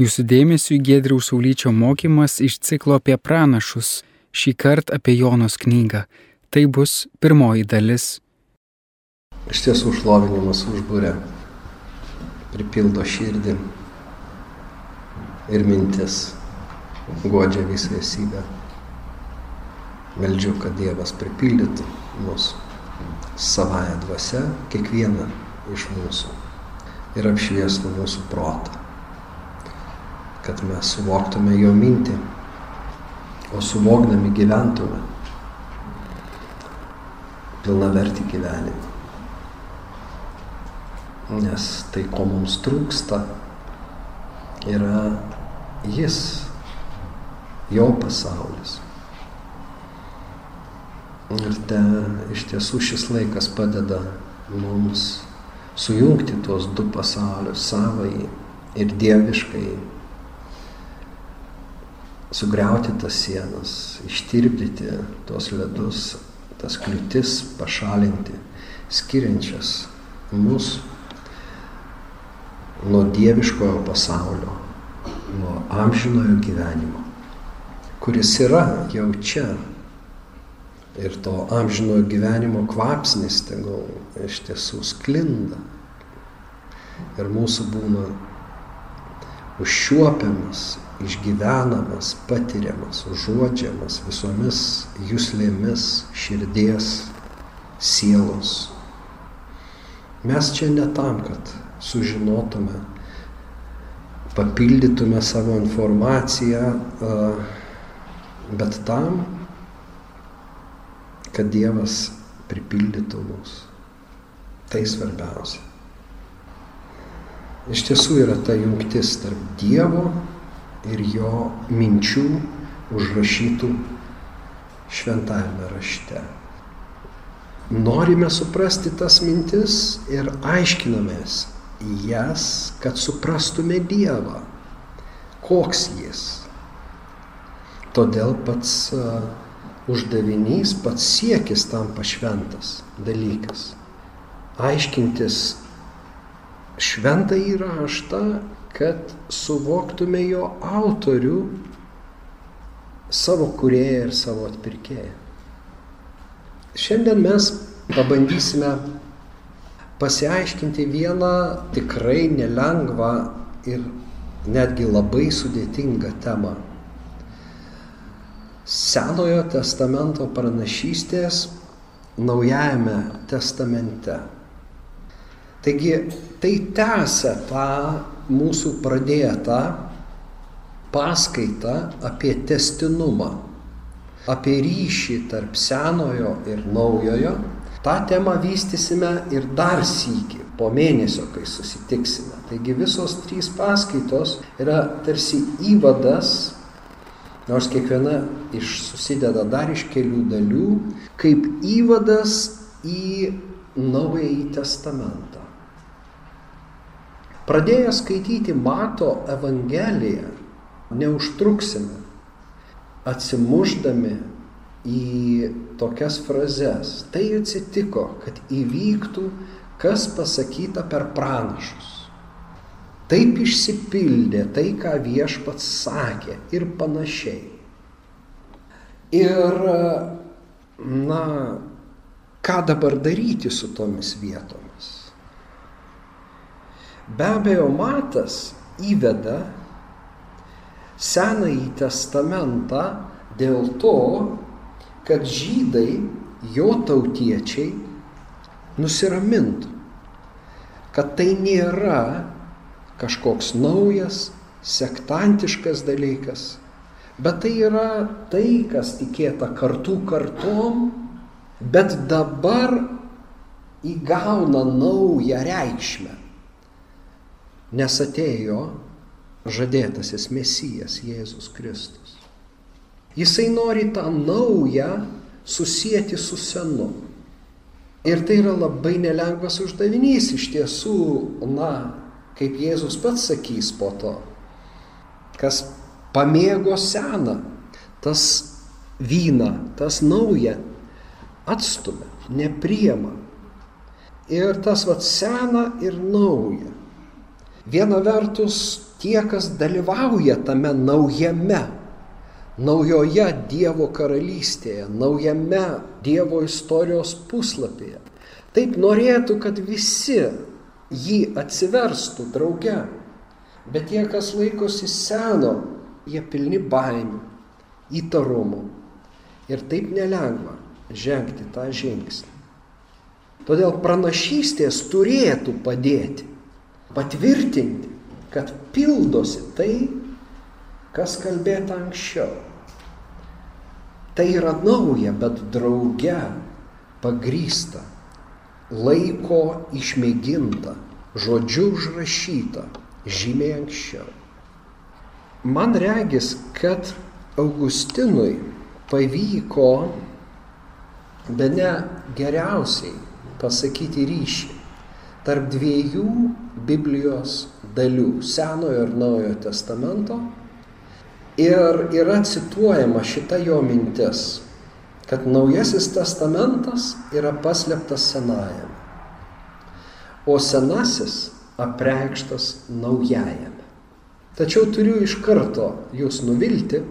Jūsų dėmesio į Gedriaus Saulyčio mokymas iš ciklo apie pranašus, šį kartą apie Jonos knygą. Tai bus pirmoji dalis. Iš tiesų šlovinimas užbūrė, pripildo širdį ir mintis, godžia visą esybę. Meldžiu, kad Dievas pripildytų mus savąją dvasę, kiekvieną iš mūsų ir apšviestų mūsų protą, kad mes suvoktume jo mintį, o suvokdami gyventume pilnavertį gyvenimą. Nes tai, ko mums trūksta, yra jis, jo pasaulis. Ir te iš tiesų šis laikas padeda mums sujungti tuos du pasaulius, savai ir dieviškai, sugriauti tas sienas, ištirpdyti tuos ledus, tas kliūtis pašalinti, skiriančias mus nuo dieviškojo pasaulio, nuo amžinojo gyvenimo, kuris yra jau čia ir to amžinojo gyvenimo kvapsnis tegul iš tiesų sklinda. Ir mūsų būna užšiuopiamas, išgyvenamas, patiriamas, užuodžiamas visomis jūslėmis širdies, sielos. Mes čia ne tam, kad sužinotume, papildytume savo informaciją, bet tam, kad Dievas pripildytų mus. Tai svarbiausia. Iš tiesų yra ta jungtis tarp Dievo ir jo minčių užrašytų šventajame rašte. Norime suprasti tas mintis ir aiškinamės jas, kad suprastume Dievą. Koks jis. Todėl pats uh, uždavinys, pats siekis tam pašventas dalykas. Aiškintis šventą įraštą, kad suvoktume jo autorių, savo kurėją ir savo atpirkėją. Šiandien mes pabandysime pasiaiškinti vieną tikrai nelengvą ir netgi labai sudėtingą temą Senojo testamento pranašystės Naujajame testamente. Taigi tai tęsia tą mūsų pradėtą paskaitą apie testinumą, apie ryšį tarp senojo ir naujojo. Ta tema vystysime ir dar sykį, po mėnesio, kai susitiksime. Taigi visos trys paskaitos yra tarsi įvadas Nors kiekviena iš susideda dar iš kelių dalių, kaip įvadas į Naująjį Testamentą. Pradėję skaityti Mato Evangeliją, neužtruksime, atsimuždami į tokias frazes. Tai atsitiko, kad įvyktų, kas pasakyta per pranašus. Taip išsipildė tai, ką viešpats sakė ir panašiai. Ir, na, ką dabar daryti su tomis vietomis? Be abejo, Matas įveda Senąjį testamentą dėl to, kad žydai, jo tautiečiai, nusiramintų, kad tai nėra kažkoks naujas, sektantiškas dalykas, bet tai yra tai, kas tikėta kartų kartom, bet dabar įgauna naują reikšmę, nes atėjo žadėtasis Mesijas Jėzus Kristus. Jisai nori tą naują susijęti su senu. Ir tai yra labai nelengvas uždavinys iš tiesų, na, kaip Jėzus pats sakys po to, kas pamėgo seną, tas vyną, tas naują atstumia, nepriema. Ir tas vad sena ir nauja. Viena vertus tie, kas dalyvauja tame naujame, naujoje Dievo karalystėje, naujame Dievo istorijos puslapyje. Taip norėtų, kad visi jį atsiverstų drauge. Bet tie, kas laikosi seno, jie pilni baimių, įtarumo. Ir taip nelengva žengti tą žingsnį. Todėl pranašystės turėtų padėti, patvirtinti, kad pildosi tai, kas kalbėta anksčiau. Tai yra nauja, bet drauge pagrysta, laiko išmėginta, žodžiu užrašyta, žymiai anksčiau. Man regis, kad Augustinui pavyko be ne geriausiai pasakyti ryšį tarp dviejų Biblijos dalių - Senojo ir Naujojo testamento. Ir yra cituojama šita jo mintis, kad Naujasis testamentas yra paslėptas Senajame, o Senasis apreikštas Naujajame. Tačiau turiu iš karto jūs nuvilti,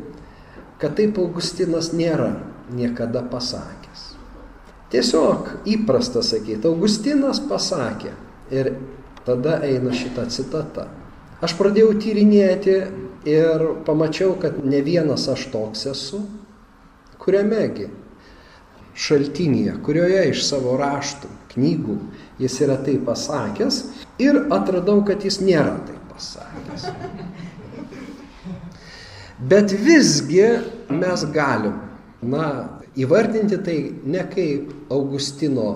kad taip Augustinas nėra niekada pasakęs. Tiesiog įprasta sakyti, Augustinas pasakė ir tada eina šita citata. Aš pradėjau tyrinėti ir pamačiau, kad ne vienas aš toks esu, kuriamegi šaltinėje, kurioje iš savo raštų, knygų jis yra tai pasakęs ir atradau, kad jis nėra tai pasakęs. Bet visgi mes galim, na, įvardinti tai ne kaip Augustino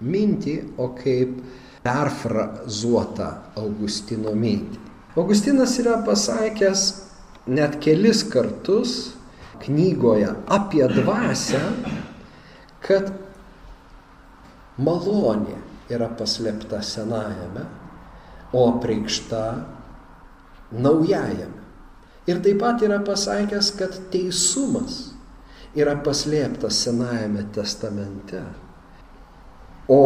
mintį, o kaip perfrazuotą Augustino mintį. Augustinas yra pasakęs net kelis kartus knygoje apie dvasę, kad malonė yra paslėpta senajame, o preikšta naujajame. Ir taip pat yra pasakęs, kad teisumas yra paslėptas Senajame testamente, o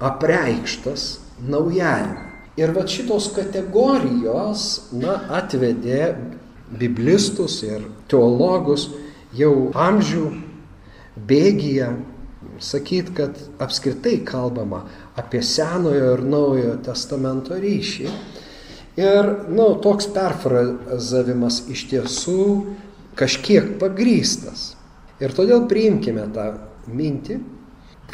apreikštas Naujajame. Ir va šitos kategorijos, na, atvedė biblistus ir teologus jau amžių bėgyje sakyt, kad apskritai kalbama apie Senojo ir Naujojo testamento ryšį Ir, na, nu, toks perfrazavimas iš tiesų kažkiek pagrystas. Ir todėl priimkime tą mintį,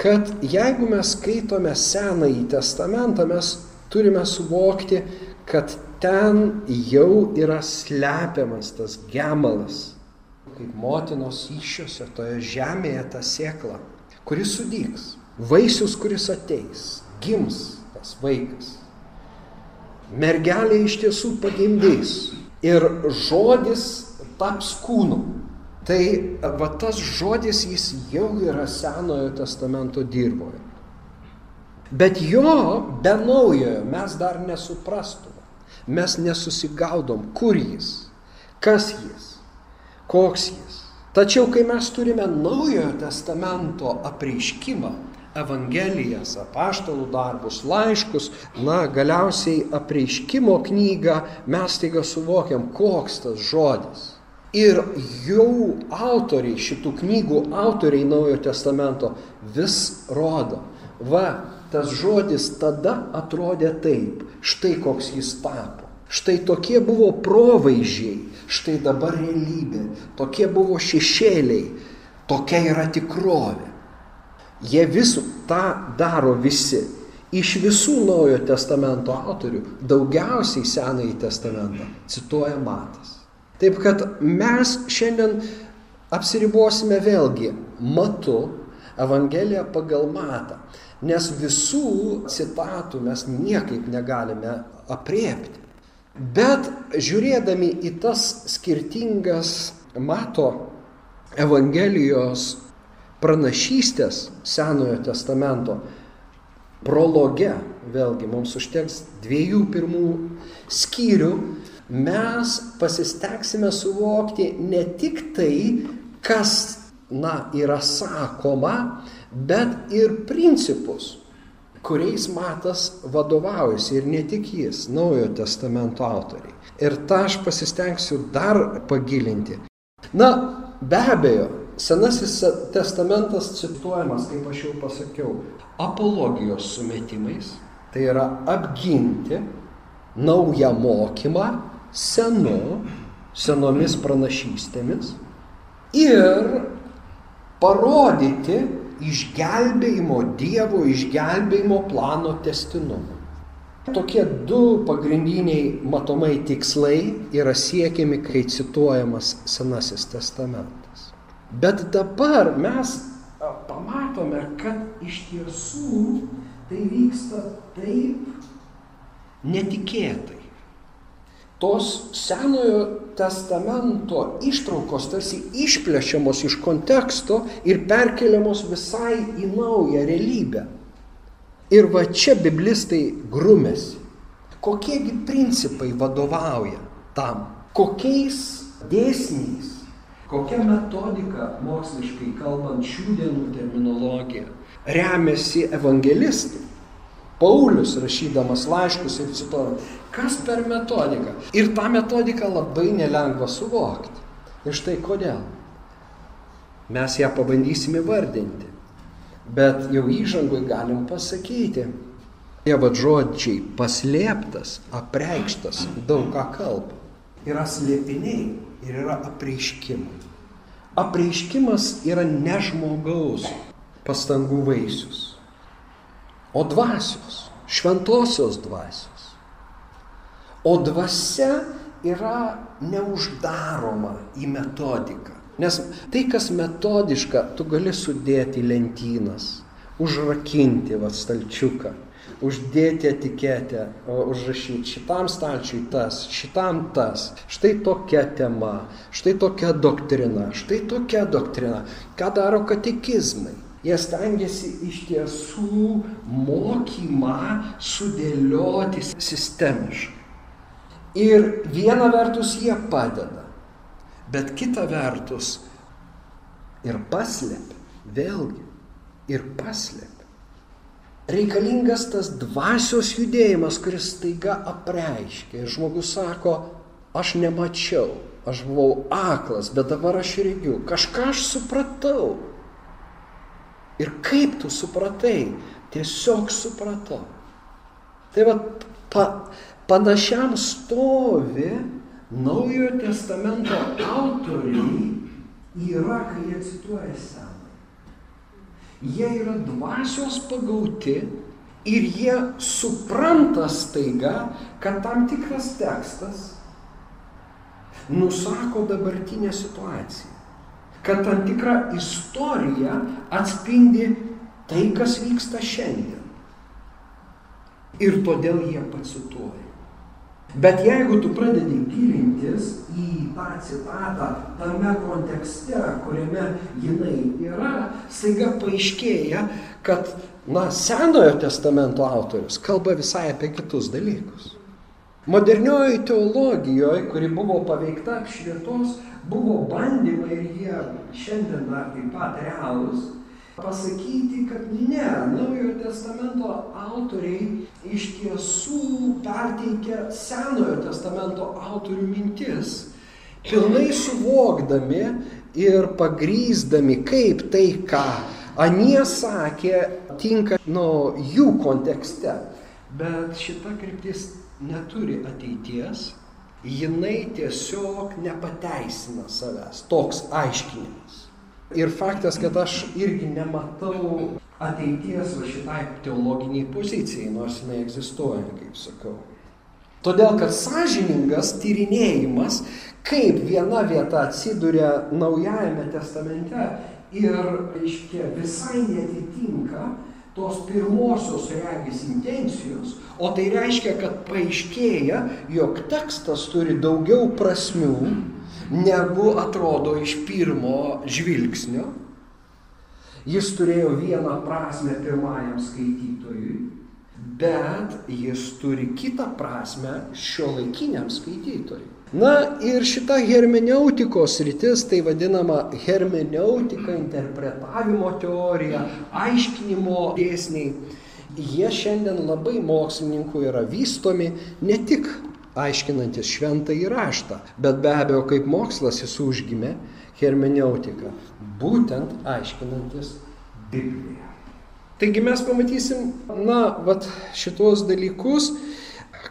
kad jeigu mes skaitome Senąjį testamentą, mes turime suvokti, kad ten jau yra slepiamas tas gemalas, kaip motinos iššiose toje žemėje ta sėkla, kuris sudyks, vaisius, kuris ateis, gims tas vaikas. Mergelė iš tiesų pagimdys. Ir žodis taps kūnu. Tai va tas žodis jis jau yra Senojo testamento dirboje. Bet jo be naujojo mes dar nesuprastume. Mes nesusigaudom, kur jis, kas jis, koks jis. Tačiau kai mes turime naujojo testamento apreiškimą, Evangelijas, apaštalų darbus, laiškus, na, galiausiai apreiškimo knygą, mes taiga suvokiam, koks tas žodis. Ir jau autoriai, šitų knygų autoriai Naujojo testamento vis rodo, va, tas žodis tada atrodė taip, štai koks jis tapo. Štai tokie buvo provaizdžiai, štai dabar realybė, tokie buvo šešėliai, tokia yra tikrovė. Jie visų tą daro visi. Iš visų Naujojo testamento autorių daugiausiai Senąjį testamentą cituoja Matas. Taip kad mes šiandien apsiribosime vėlgi matu Evangeliją pagal matą, nes visų citatų mes niekaip negalime apriepti. Bet žiūrėdami į tas skirtingas mato Evangelijos pranašystės Senojo testamento prologe, vėlgi mums užteks dviejų pirmų skyrių, mes pasisteksime suvokti ne tik tai, kas, na, yra sakoma, bet ir principus, kuriais Matas vadovaujasi ir ne tik jis, Naujojo testamento autoriai. Ir tą aš pasistengsiu dar pagilinti. Na, be abejo, Senasis testamentas cituojamas, kaip aš jau pasakiau, apologijos sumetimais, tai yra apginti naują mokymą senu, senomis pranašystėmis ir parodyti išgelbėjimo, Dievo išgelbėjimo plano testinumą. Tokie du pagrindiniai matomai tikslai yra siekiami, kai cituojamas Senasis testamentas. Bet dabar mes pamatome, kad iš tiesų tai vyksta taip netikėtai. Tos Senojo testamento ištraukos tarsi išplešiamos iš konteksto ir perkeliamos visai į naują realybę. Ir va čia biblistai grumėsi. Kokiegi principai vadovauja tam? Kokiais dėsniais? Kokia metodika, moksliškai kalbant, šių dienų terminologija remiasi evangelistai? Paulius rašydamas laiškus ir cituojant, kas per metodiką. Ir tą metodiką labai nelengva suvokti. Ir štai kodėl. Mes ją pabandysim įvardinti. Bet jau įžangui galim pasakyti, tie vad žodžiai paslėptas, apreikštas, daug ką kalba. Yra slėpiniai ir yra apreiškimai. Apreiškimas yra ne žmogaus pastangų vaisius, o dvasios, šventosios dvasios. O dvasia yra neuždaroma į metodiką. Nes tai, kas metodiška, tu gali sudėti lentynas, užrakinti va stalčiuką, uždėti etiketę, užrašyti šitam stalčiui tas, šitam tas, štai tokia tema, štai tokia doktrina, štai tokia doktrina. Ką daro katekizmai? Jie stengiasi iš tiesų mokymą sudėlioti sistemiškai. Ir viena vertus jie padeda, bet kita vertus ir paslėpia, vėlgi, ir paslėpia. Reikalingas tas dvasios judėjimas, kuris staiga apreiškia. Ir žmogus sako, aš nemačiau, aš buvau aklas, bet dabar aš regiu, kažką aš supratau. Ir kaip tu supratai? Tiesiog supratau. Tai va, pa, Panašiam stovi Naujojo testamento autoriai yra, kai jie cituoja seną. Jie yra dvasios pagauti ir jie supranta staiga, kad tam tikras tekstas nusako dabartinę situaciją. Kad tam tikra istorija atspindi tai, kas vyksta šiandien. Ir todėl jie pacituoja. Bet jeigu tu pradedi gilintis į tą citatą tame kontekste, kuriame jinai yra, staiga paaiškėja, kad, na, Senojo testamento autorius kalba visai apie kitus dalykus. Modernioji teologijoje, kuri buvo paveikta apšvietos, buvo bandymai ir jie šiandien dar taip pat realūs pasakyti, kad ne, Naujojo testamento autoriai iš tiesų perteikia Senojo testamento autorių mintis, pilnai suvokdami ir pagrysdami, kaip tai, ką anie sakė, tinka nu, jų kontekste. Bet šita kryptis neturi ateities, jinai tiesiog nepateisina savęs, toks aiškinimas. Ir faktas, kad aš irgi nematau ateities va šitai teologiniai pozicijai, nors jinai egzistuoja, kaip sakau. Todėl, kad sąžiningas tyrinėjimas, kaip viena vieta atsiduria Naujajame testamente ir, reiškia, visai netitinka tos pirmosios regis intencijos, o tai reiškia, kad paaiškėja, jog tekstas turi daugiau prasmių, negu atrodo iš pirmo žvilgsnio. Jis turėjo vieną prasme pirmajam skaitytojui, bet jis turi kitą prasme šio laikiniam skaitytojui. Na ir šita hermeneutikos rytis, tai vadinama hermeneutika, interpretavimo teorija, aiškinimo dėsniai, Jie šiandien labai mokslininkų yra vystomi ne tik aiškinantis šventą įraštą, bet be abejo kaip mokslas jis užgimė hermeneutika, būtent aiškinantis Bibliją. Taigi mes pamatysim, na, vat šitos dalykus,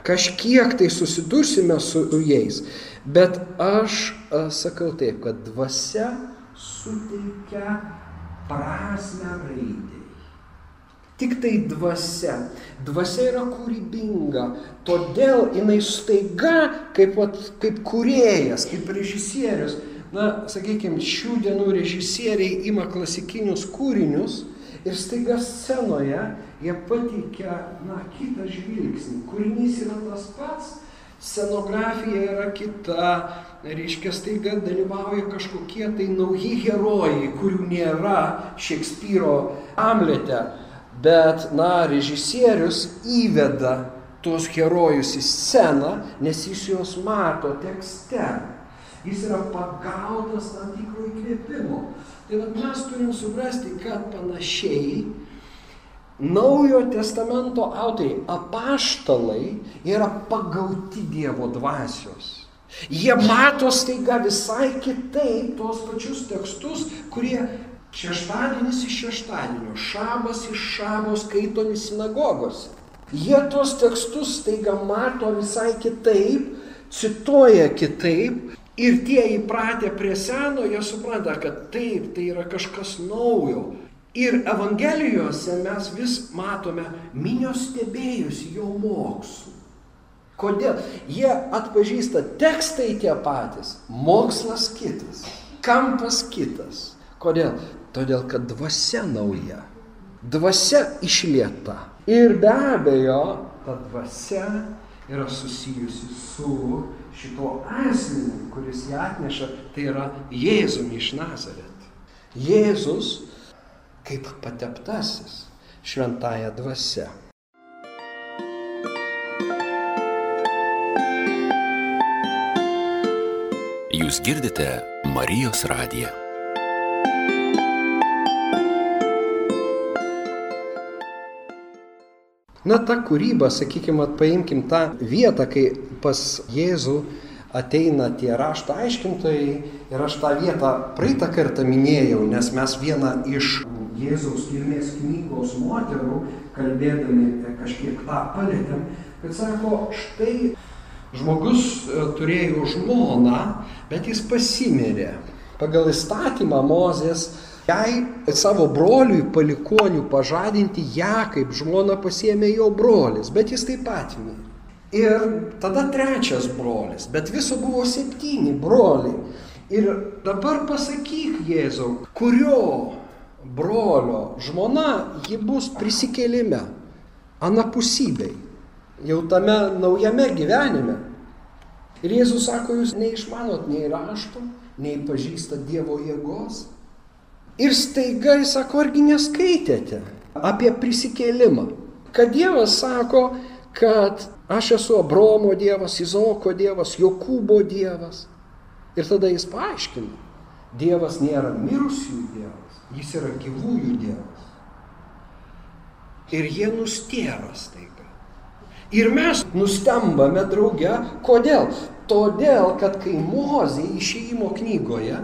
kažkiek tai susidursime su jais, bet aš sakau taip, kad dvasia suteikia prasme raidai. Tik tai dvasia. Dvasia yra kūrybinga, todėl jinai staiga, kaip, vat, kaip kuriejas, kaip režisierius, na, sakykime, šių dienų režisieriai ima klasikinius kūrinius ir staiga scenoje jie pateikia, na, kitą žvilgsnį. Kūrinys yra tas pats, scenografija yra kita, reiškia, staiga dalyvauja kažkokie tai nauji herojai, kurių nėra Šekspyro Amlete. Bet, na, režisierius įveda tuos herojus į sceną, nes jis juos mato tekste. Jis yra pagautas tam tikro įkvėpimo. Tai mes turim suprasti, kad panašiai Naujojo testamento autoriai, apaštalai, yra pagauti Dievo dvasios. Jie mato staiga visai kitaip tos pačius tekstus, kurie šeštadienis iš šeštadienio, šabas iš šabo skaitomi sinagogose. Jie tos tekstus staiga mato visai kitaip, cituoja kitaip ir tie įpratę prie seno, jie supranta, kad taip, tai yra kažkas naujo. Ir Evangelijose mes vis matome minios stebėjusi jo mokslu. Kodėl? Jie atpažįsta tekstai tie patys, mokslas kitas, kampas kitas. Kodėl? Todėl, kad dvasia nauja, dvasia išlieta. Ir be abejo, ta dvasia yra susijusi su šito asmeniu, kuris ją atneša, tai yra Jėzumi iš Nazaret. Jėzus kaip pateptasis šventąją dvasę. Jūs girdite Marijos radiją. Na, ta kūryba, sakykime, paimkim tą vietą, kai pas Jėzų ateina tie rašto aiškintojai ir aš tą vietą praeitą kartą minėjau, nes mes vieną iš Jėzaus kilmės knygos moterų, kalbėdami kažkiek tą palėtėm, kad sako, štai žmogus e, turėjo žmoną, bet jis pasimirė. Pagal įstatymą Mozės jai savo broliui palikonių pažadinti ją kaip žmona pasiemė jo brolis, bet jis taip pat mirė. Ir tada trečias brolis, bet viso buvo septyni broliai. Ir dabar pasakyk Jėzau, kurio brolio žmona ji bus prisikėlime, anapusybei, jau tame naujame gyvenime. Ir Jėzus sako, jūs neišmanot nei rašto, nei pažįstat Dievo jėgos. Ir staiga jis sako, argi neskaitėte apie prisikėlimą. Kad Dievas sako, kad Aš esu Abromo Dievas, Izoko Dievas, Jokūbo Dievas. Ir tada jis paaiškina, Dievas nėra mirusiųjų Dievas, jis yra gyvųjų Dievas. Ir jie nustėra staiga. Ir mes nustembame drauge. Kodėl? Todėl, kad kai Mozė išėjimo knygoje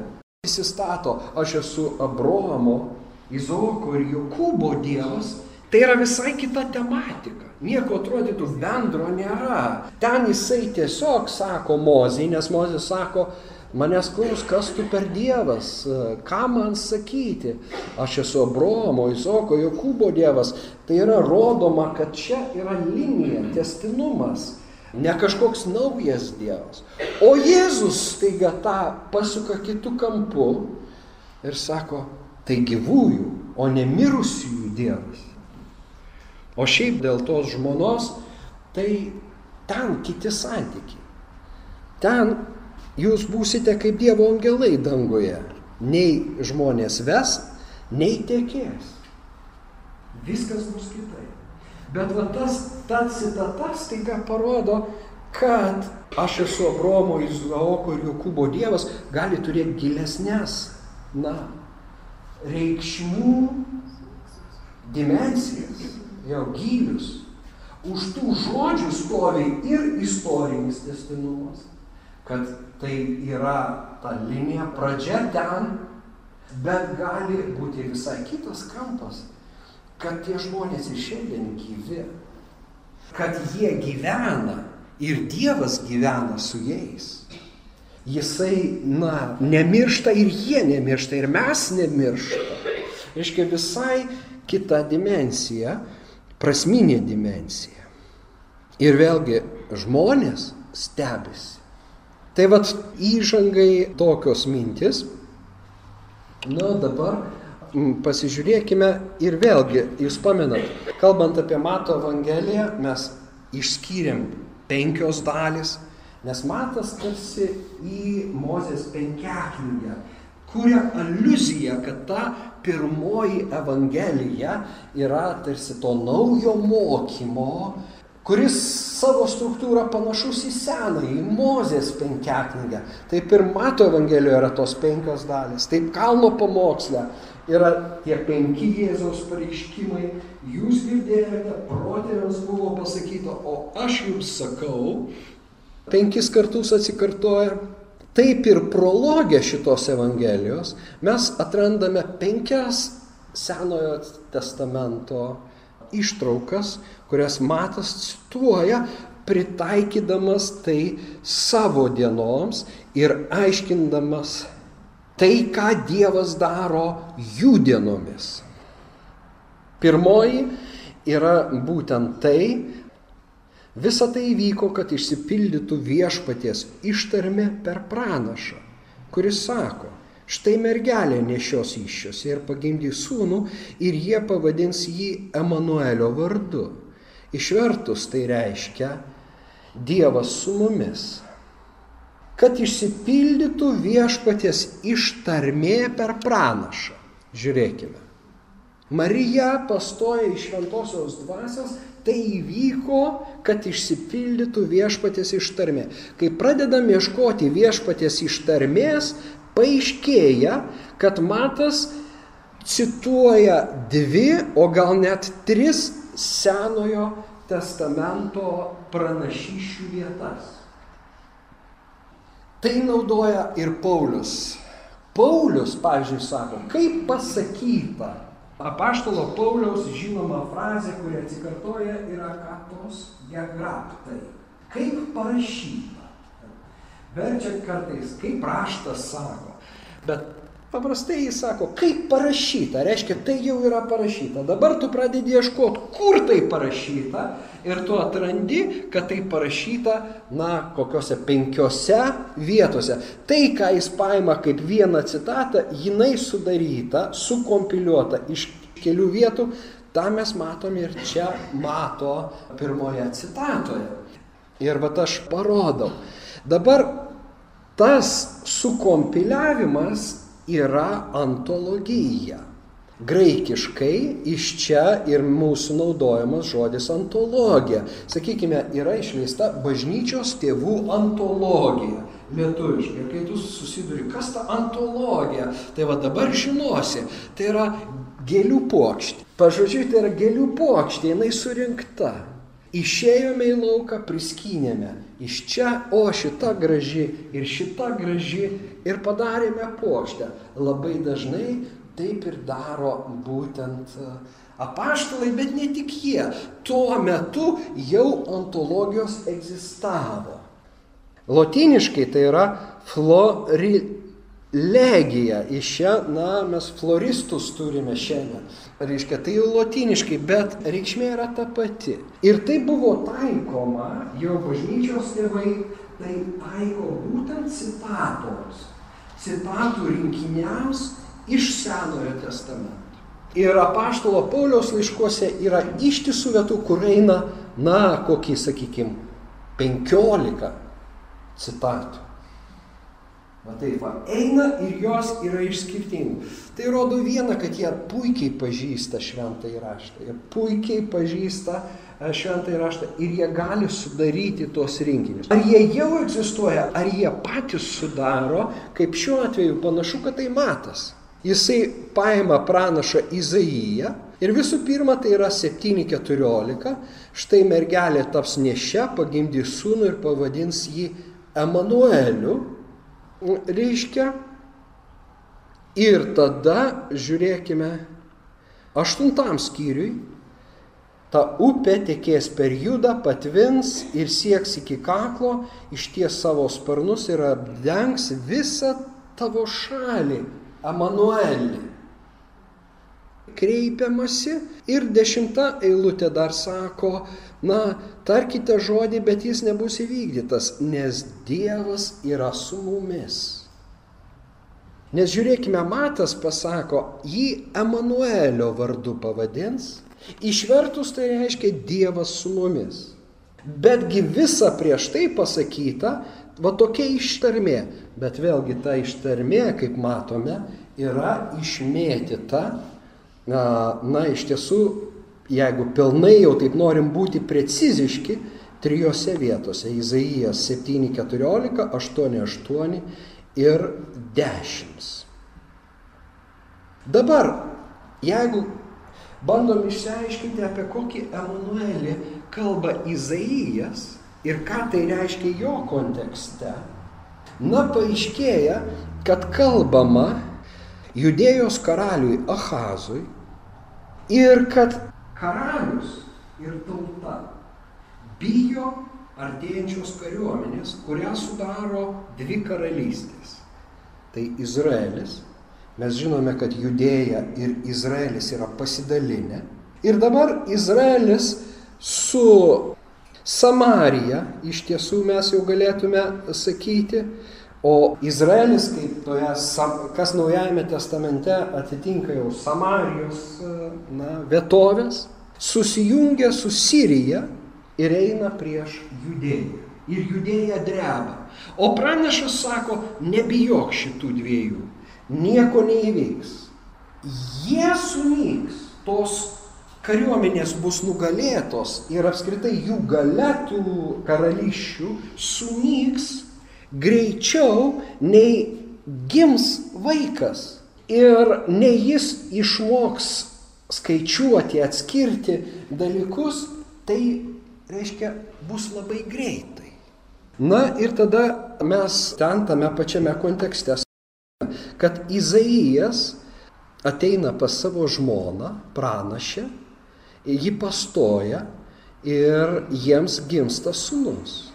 įsistato, aš esu Abromo, Izoko ir Jokūbo Dievas, tai yra visai kita tematika nieko atrodytų bendro nėra. Ten jisai tiesiog sako Mozei, nes Mozė sako, manęs klaus, kas tu per Dievas, ką man sakyti. Aš esu Abromo, Izoko, Jokūbo Dievas. Tai yra rodoma, kad čia yra linija, testinumas. Ne kažkoks naujas Dievas. O Jėzus staiga tą pasuka kitų kampų ir sako, tai gyvųjų, o ne mirusiųjų Dievas. O šiaip dėl tos žmonos, tai ten kiti santykiai. Ten jūs būsite kaip Dievo angelai dangoje. Nei žmonės ves, nei tekės. Viskas bus kitaip. Bet va tas, ta citata staiga parodo, kad aš esu Abromo, Izraoko ir Jokūbo Dievas, gali turėti gilesnės, na, reikšmių dimensijas jo gylius. Už tų žodžių stovi ir istorinis testinumas, kad tai yra ta linija pradžia ten, bet gali būti visai kitas kampas, kad tie žmonės ir šiandien gyvi, kad jie gyvena ir Dievas gyvena su jais. Jisai, na, nemiršta ir jie nemiršta, ir mes nemiršta. Reiškia visai kita dimensija, prasminė dimensija. Ir vėlgi žmonės stebisi. Tai vad įžangai tokios mintis. Na dabar pasižiūrėkime ir vėlgi, jūs pamenat, kalbant apie Mato Evangeliją, mes išskyrėm penkios dalys, Nes matas tarsi į Mozės penkiaknygę kuria aluzija, kad ta pirmoji Evangelija yra tarsi to naujo mokymo, kuris savo struktūrą panašus į senąjį, į Mozės penkiaknygę. Taip ir Mato Evangelijoje yra tos penkios dalys, taip Kalno pamoksle yra tie penki Jėzaus pareiškimai, jūs girdėjote, protėviams buvo pasakyta, o aš jums sakau, penkis kartus atsikartoja. Taip ir prologė šitos Evangelijos mes atrandame penkias Senojo testamento ištraukas, kurias Matas cituoja, pritaikydamas tai savo dienoms ir aiškindamas tai, ką Dievas daro jų dienomis. Pirmoji yra būtent tai, Visa tai įvyko, kad išsipildytų viešpaties ištarmė per pranašą, kuris sako, štai mergelė nešios iššios ir pagimdys sūnų ir jie pavadins jį Emanuelio vardu. Išvertus tai reiškia Dievas su mumis. Kad išsipildytų viešpaties ištarmė per pranašą. Žiūrėkime. Marija pastoja iš šventosios dvasios Tai įvyko, kad išsipildytų viešpatės ištarmė. Kai pradedam ieškoti viešpatės ištarmės, paaiškėja, kad matas cituoja dvi, o gal net tris Senojo testamento pranašyšių vietas. Tai naudoja ir Paulius. Paulius, pavyzdžiui, sako, kaip pasakyta Apaštalo Pauliaus žinoma frazė, kuri atsikartoja, yra katos geograptai. Kaip parašyta. Verčia kartais, kaip raštas sako. Bet paprastai jis sako, kaip parašyta. Reiškia, tai jau yra parašyta. Dabar tu pradedi ieškoti, kur tai parašyta. Ir tu atrandi, kad tai parašyta, na, kokiuose penkiose vietose. Tai, ką jis paima kaip vieną citatą, jinai sudaryta, sukompiliuota iš kelių vietų, tą mes matom ir čia mato pirmoje citatoje. Ir va aš parodau. Dabar tas sukompiliavimas yra antologija. Graikiškai iš čia ir mūsų naudojamas žodis antologija. Sakykime, yra išleista bažnyčios tėvų antologija lietuviškai. Ir kai tu susiduri, kas ta antologija, tai va dabar žinosi, tai yra gėlių puokštė. Pažodžiui, tai yra gėlių puokštė, jinai surinkta. Išėjome į lauką, priskynėme. Iš čia, o šita graži ir šita graži ir padarėme puokštę. Labai dažnai taip ir daro būtent e, apaštalai, bet ne tik jie. Tuo metu jau ontologijos egzistavo. Lotiniškai tai yra florilegija. Iš čia, na, mes floristus turime šiandien. Reiškia, tai jau lotiniškai, bet reikšmė yra ta pati. Ir tai buvo taikoma, jo bažnyčios tėvai tai taiko būtent citatoms, citatų rinkiniams iš Senojo testamento. Ir apaštalo Pauliaus laiškuose yra ištisų vietų, kur eina, na, kokį, sakykime, 15 citatų. Va taip, va, eina ir jos yra iš skirtingų. Tai rodo vieną, kad jie puikiai pažįsta šventą įraštą. Jie puikiai pažįsta e, šventą įraštą ir jie gali sudaryti tuos rinkinius. Ar jie jau egzistuoja, ar jie patys sudaro, kaip šiuo atveju panašu, kad tai matas. Jisai paima pranašą Izaiją Ir visų pirma, tai yra 7.14. Štai mergelė taps nešia, pagimdys sūnų ir pavadins jį Emanueliu. Reiškia. Ir tada žiūrėkime aštuntam skyriui. Ta upė tekės per judą, patvins ir sieks iki kaklo, išties savo sparnus ir apdengs visą tavo šalį, Emanuelį kreipiamasi ir dešimta eilutė dar sako, na, tarkite žodį, bet jis nebus įvykdytas, nes Dievas yra su mumis. Nes žiūrėkime, Matas pasako, jį Emanuelio vardu pavadins, išvertus tai reiškia Dievas su mumis. Betgi visa prieš tai pasakyta, va tokia ištarmė, bet vėlgi ta ištarmė, kaip matome, yra išmėtyta na, iš tiesų, jeigu pilnai jau taip norim būti preciziški, trijose vietose - Izaijas 7.14, 8.8 ir 10. Dabar, jeigu bandom išsiaiškinti, apie kokį Emanuelį kalba Izaijas ir ką tai reiškia jo kontekste, na paaiškėja, kad kalbama judėjos karaliui Ahazui, Ir kad karalius ir tauta bijo artėjančios kariuomenės, kurią sudaro dvi karalystės. Tai Izraelis, mes žinome, kad Judėja ir Izraelis yra pasidalinę. Ir dabar Izraelis su Samarija, iš tiesų mes jau galėtume sakyti, O Izraelis, kaip toje, kas Naujajame testamente atitinka jau Samarijos na, vietovės, susijungia su Sirija ir eina prieš judėją. Ir judėja dreba. O pranašas sako, nebijok šitų dviejų, nieko neįvyks. Jie sunyks, tos kariuomenės bus nugalėtos ir apskritai jų galėtų karališčių sunyks greičiau nei gims vaikas ir nei jis išmoks skaičiuoti, atskirti dalykus, tai reiškia bus labai greitai. Na ir tada mes ten tame pačiame kontekste, kad Izaijas ateina pas savo žmoną, pranašę, ji pastoja ir jiems gimsta sunus.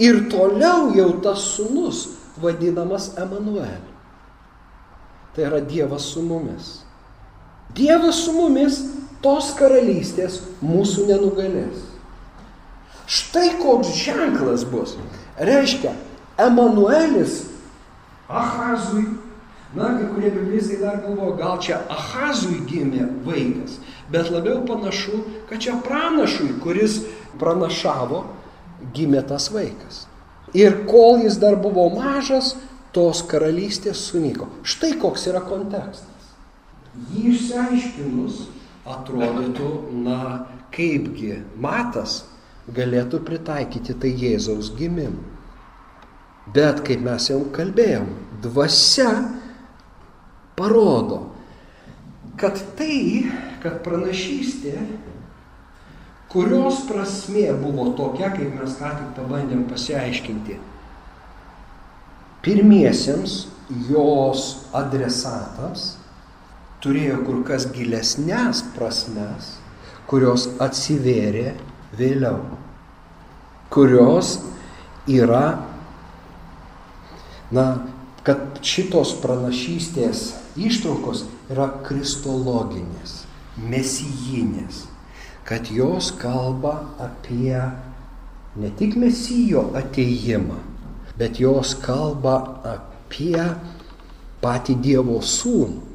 Ir toliau jau tas sunus vadinamas Emanueliu. Tai yra Dievas su mumis. Dievas su mumis tos karalystės mūsų nenugalės. Štai koks ženklas bus. Reiškia, Emanuelis Ahazui, na, kai kurie biblistai dar galvoja, gal čia Ahazui gimė vaikas, bet labiau panašu, kad čia pranašui, kuris pranašavo gimė tas vaikas. Ir kol jis dar buvo mažas, tos karalystės sunyko. Štai koks yra kontekstas. Jį išsiaiškinus, atrodytų, na, kaipgi matas galėtų pritaikyti tai Jėzaus gimimui. Bet, kaip mes jau kalbėjom, dvasia parodo, kad tai, kad pranašystė kurios prasmė buvo tokia, kaip mes ką tik pabandėm pasiaiškinti. Pirmiesiems jos adresatams turėjo kur kas gilesnės prasmes, kurios atsivėrė vėliau, kurios yra, na, kad šitos pranašystės ištraukos yra kristologinės, mesijinės kad jos kalba apie ne tik mesijo ateimą, bet jos kalba apie patį Dievo sūnų.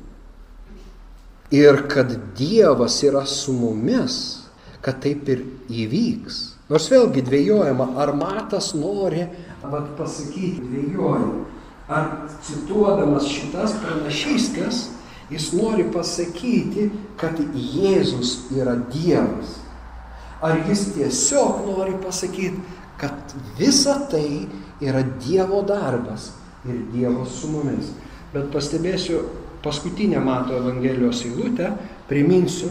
Ir kad Dievas yra su mumis, kad taip ir įvyks. Nors vėlgi dvėjojama, ar matas nori, vad pasakyti, dvėjojama, ar cituodamas šitas pranašystės, Jis nori pasakyti, kad Jėzus yra Dievas. Ar jis tiesiog nori pasakyti, kad visa tai yra Dievo darbas ir Dievas su mumis. Bet pastebėsiu paskutinę Mato Evangelijos eilutę, Priminsiu,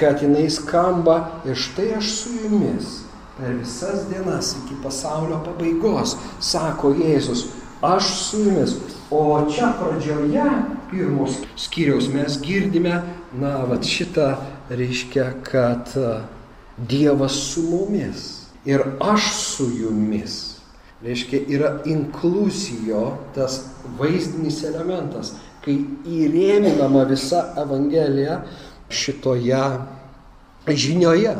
kad jinai skamba ir štai aš su jumis per visas dienas iki pasaulio pabaigos, sako Jėzus, aš su jumis. O čia pradžioje pirmos skyriaus mes girdime, na, va šitą reiškia, kad Dievas su mumis ir aš su jumis. Reiškia, yra inkluzijo, tas vaizdinis elementas, kai įrėminama visa Evangelija šitoje žinioje.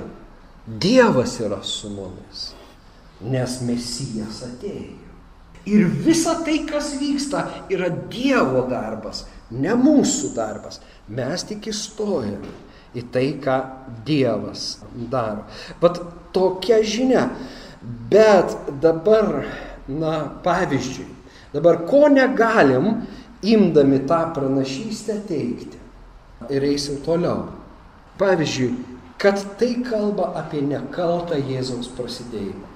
Dievas yra su mumis, nes Mesijas atėjo. Ir visa tai, kas vyksta, yra Dievo darbas, ne mūsų darbas. Mes tik įstojame į tai, ką Dievas daro. Bet tokia žinia. Bet dabar, na, pavyzdžiui, dabar ko negalim, imdami tą pranašystę teikti. Ir eisim toliau. Pavyzdžiui, kad tai kalba apie nekaltą Jėzaus prasidėjimą.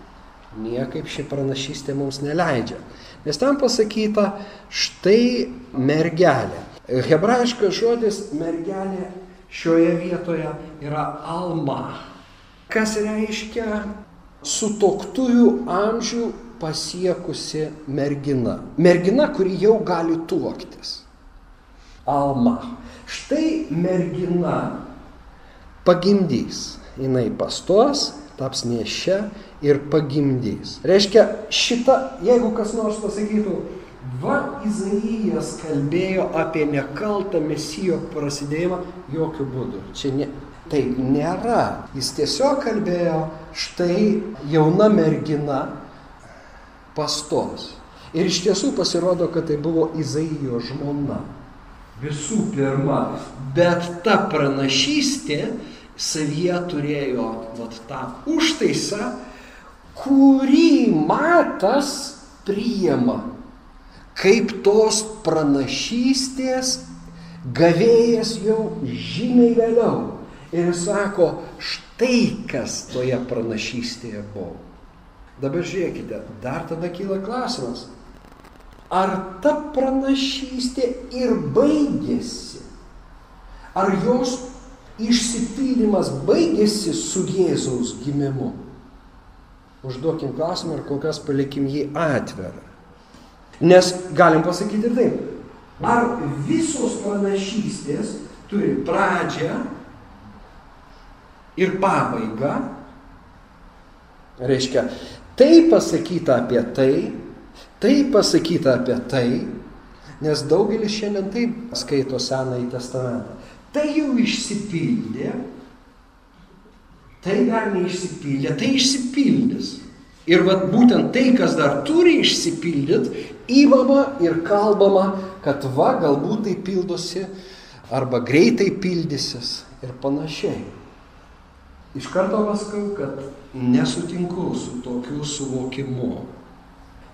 Niekaip ši pranašystė mums neleidžia. Nes ten pasakyta štai mergelė. Hebrajiškas žodis mergelė šioje vietoje yra alma, kas reiškia sutoktųjų amžių pasiekusi mergina. Mergina, kuri jau gali tuoktis. Alma. Štai mergina pagimdys. Jis pastos, taps nešia ir pagimdys. Reiškia, šita, jeigu kas nors pasakytų, va Izaijas kalbėjo apie nekaltą mesijo prasidėjimą, jokių būdų. Čia ne, taip nėra. Jis tiesiog kalbėjo, štai jauna mergina pastos. Ir iš tiesų pasirodo, kad tai buvo Izaijo žmona. Visų pirma, bet ta pranašystė savyje turėjo vat, tą užtaisą, kurį matas priima kaip tos pranašystės gavėjas jau žymiai vėliau. Ir sako, štai kas toje pranašystėje buvo. Dabar žiūrėkite, dar tada kyla klausimas, ar ta pranašystė ir baigėsi? Ar jos išsipildymas baigėsi su Jėzaus gimimu? Užduokim klausimą ir kol kas palikim jį atvirą. Nes galim pasakyti ir taip. Ar visos pranašystės turi pradžią ir pabaigą? Reiškia, tai pasakyta apie tai, tai pasakyta apie tai, nes daugelis šiandien taip skaito Senąjį testamentą tai jau išsipildė, tai dar neišsipildė, tai išsipildys. Ir vat būtent tai, kas dar turi išsipildyti, įvama ir kalbama, kad va, galbūt tai pildosi, arba greitai pildysis ir panašiai. Iš karto pasakau, kad nesutinku su tokiu suvokimu,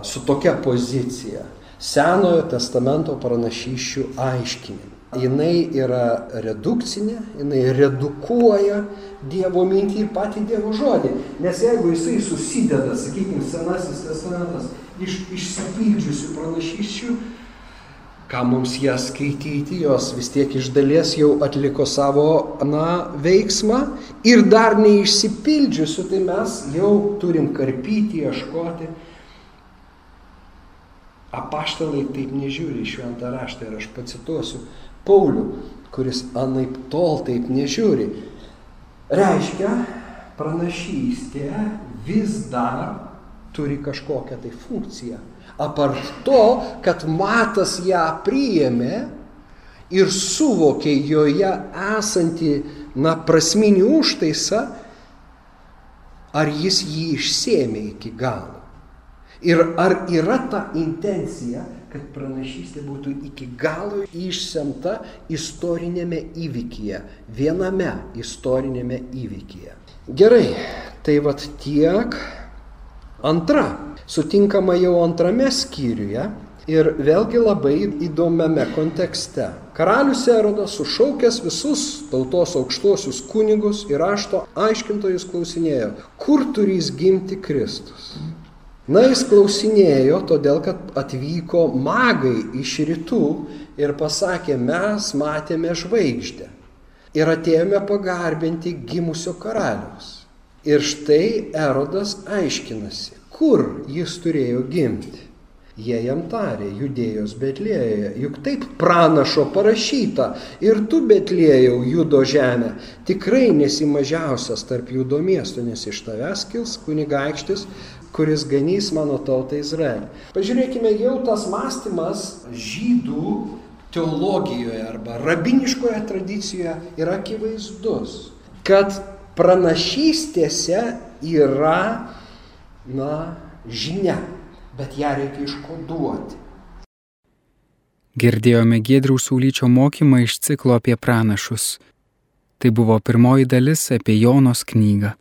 su tokia pozicija. Senojo testamento pranašyščių aiškinimu jinai yra redukcinė, jinai redukuoja Dievo mintį ir patį Dievo žodį. Nes jeigu jisai susideda, sakykime, Senasis testamentas iš išsipildžiusių pranašyščių, ką mums jas skaityti, jos vis tiek iš dalies jau atliko savo, na, veiksmą ir dar neišsipildžiusių, tai mes jau turim karpyti, ieškoti. Apaštalai taip nežiūri šventą raštą ir aš pacituosiu. Paulių, kuris anaip tol taip nežiūri. Reiškia, pranašystė vis dar turi kažkokią tai funkciją. Apart to, kad matas ją priėmė ir suvokė joje esantį, na, prasminį užtaisą, ar jis jį išsėmė iki galo. Ir ar yra ta intencija, kad pranašystė būtų iki galo išsemta istorinėme įvykyje, viename istorinėme įvykyje. Gerai, tai vad tiek. Antra, sutinkama jau antrame skyriuje ir vėlgi labai įdomiame kontekste. Karalius Erodas sušaukęs visus tautos aukštuosius kunigus ir rašto aiškintojus klausinėjo, kur turys gimti Kristus. Na, jis klausinėjo, todėl kad atvyko magai iš rytų ir pasakė, mes matėme žvaigždę. ir atėjome pagarbinti gimusio karaliaus. Ir štai Erodas aiškinasi, kur jis turėjo gimti. Jie jam tarė, judėjos Betlėjoje, juk taip pranašo parašyta, ir tu Betlėjau judo žemę, tikrai nesi mažiausias tarp judo miestų, nes iš tavęs kils kunigaikštis, kuris ganys mano tautą Izraelį. Pažiūrėkime, jau tas mąstymas žydų teologijoje arba rabiniškoje tradicijoje yra akivaizdus, kad pranašystėse yra, na, žinia, bet ją reikia iškoduoti. Girdėjome Gėdraus Saulyčio mokymą iš ciklo apie pranašus. Tai buvo pirmoji dalis apie Jonos knygą.